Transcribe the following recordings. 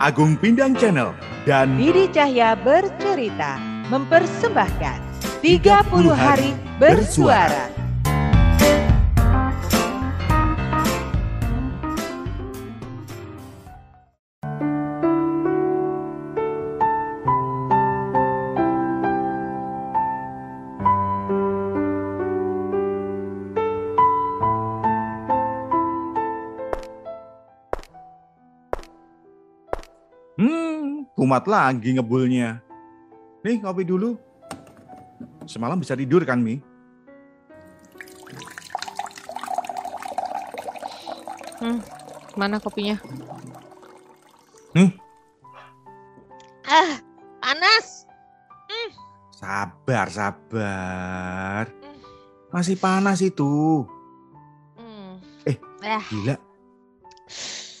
Agung Pindang Channel dan Didi Cahya bercerita mempersembahkan 30 hari bersuara. Kumat lagi ngebulnya. Nih, kopi dulu. Semalam bisa tidur kan, Mi? Mana kopinya? Hmm. Ah, panas. Sabar, sabar. Masih panas itu. Hmm. Eh. Ah, Gila.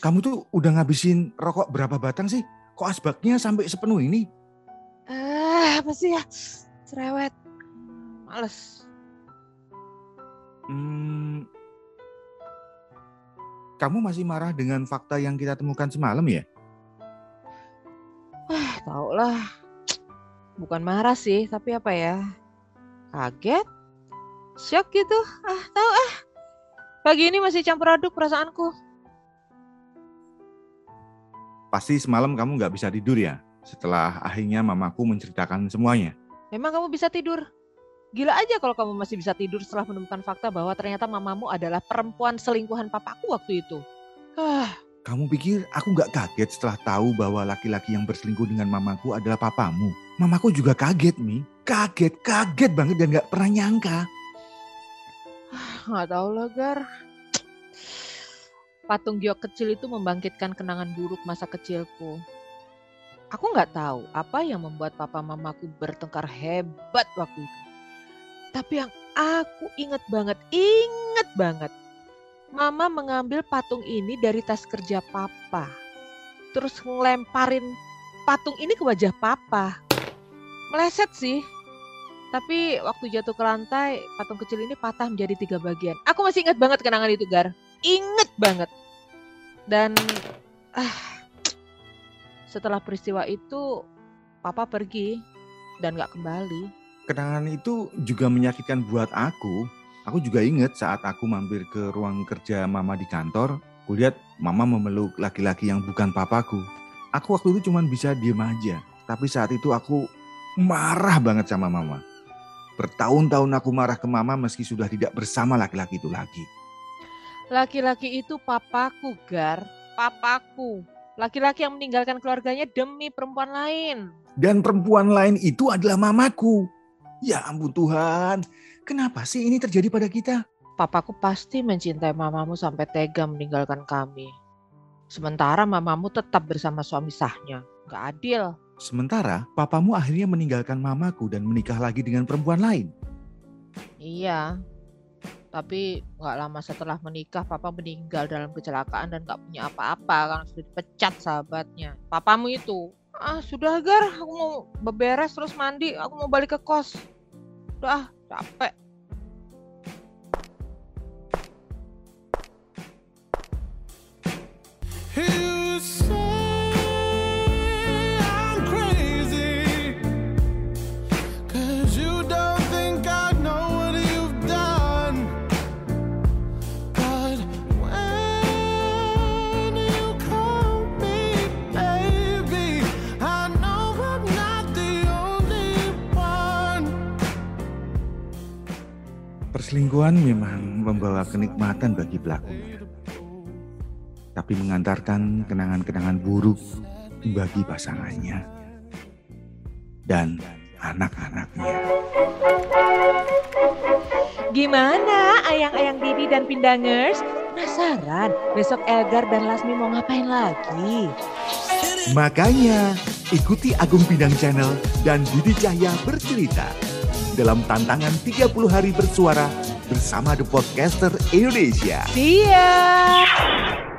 Kamu tuh udah ngabisin rokok berapa batang sih? Kok asbaknya sampai sepenuh ini? ah, apa sih ya? Cerewet. Males. Hmm, kamu masih marah dengan fakta yang kita temukan semalam ya? Ah, tau lah. Bukan marah sih, tapi apa ya? Kaget? Shock gitu? Ah, tahu ah. Pagi ini masih campur aduk perasaanku. Pasti semalam kamu nggak bisa tidur ya? Setelah akhirnya mamaku menceritakan semuanya. Memang kamu bisa tidur? Gila aja kalau kamu masih bisa tidur setelah menemukan fakta bahwa ternyata mamamu adalah perempuan selingkuhan papaku waktu itu. Ah, Kamu pikir aku nggak kaget setelah tahu bahwa laki-laki yang berselingkuh dengan mamaku adalah papamu? Mamaku juga kaget, Mi. Kaget, kaget banget dan nggak pernah nyangka. nggak tahu lah, Gar. Patung giok kecil itu membangkitkan kenangan buruk masa kecilku. Aku nggak tahu apa yang membuat papa mamaku bertengkar hebat waktu itu. Tapi yang aku inget banget, inget banget. Mama mengambil patung ini dari tas kerja papa. Terus ngelemparin patung ini ke wajah papa. Meleset sih. Tapi waktu jatuh ke lantai, patung kecil ini patah menjadi tiga bagian. Aku masih ingat banget kenangan itu, Gar. Ingat banget. Dan ah, setelah peristiwa itu, papa pergi dan gak kembali. Kenangan itu juga menyakitkan buat aku. Aku juga inget saat aku mampir ke ruang kerja mama di kantor, kulihat mama memeluk laki-laki yang bukan papaku. Aku waktu itu cuma bisa diem aja. Tapi saat itu aku marah banget sama mama. Bertahun-tahun aku marah ke mama meski sudah tidak bersama laki-laki itu lagi. Laki-laki itu papaku, Gar. Papaku. Laki-laki yang meninggalkan keluarganya demi perempuan lain. Dan perempuan lain itu adalah mamaku. Ya ampun Tuhan, kenapa sih ini terjadi pada kita? Papaku pasti mencintai mamamu sampai tega meninggalkan kami. Sementara mamamu tetap bersama suami sahnya. Gak adil. Sementara papamu akhirnya meninggalkan mamaku dan menikah lagi dengan perempuan lain. Iya. Tapi gak lama setelah menikah papa meninggal dalam kecelakaan dan gak punya apa-apa karena sudah dipecat sahabatnya. Papamu itu. Ah sudah Gar, aku mau beberes terus mandi. Aku mau balik ke kos. Udah ah, capek. Perselingkuhan memang membawa kenikmatan bagi pelakunya, tapi mengantarkan kenangan-kenangan buruk bagi pasangannya dan anak-anaknya. Gimana ayang-ayang Didi dan Pindangers? Penasaran besok Elgar dan Lasmi mau ngapain lagi? Makanya ikuti Agung Pindang Channel dan Didi Cahya bercerita dalam tantangan 30 hari bersuara bersama The Podcaster Indonesia. See ya!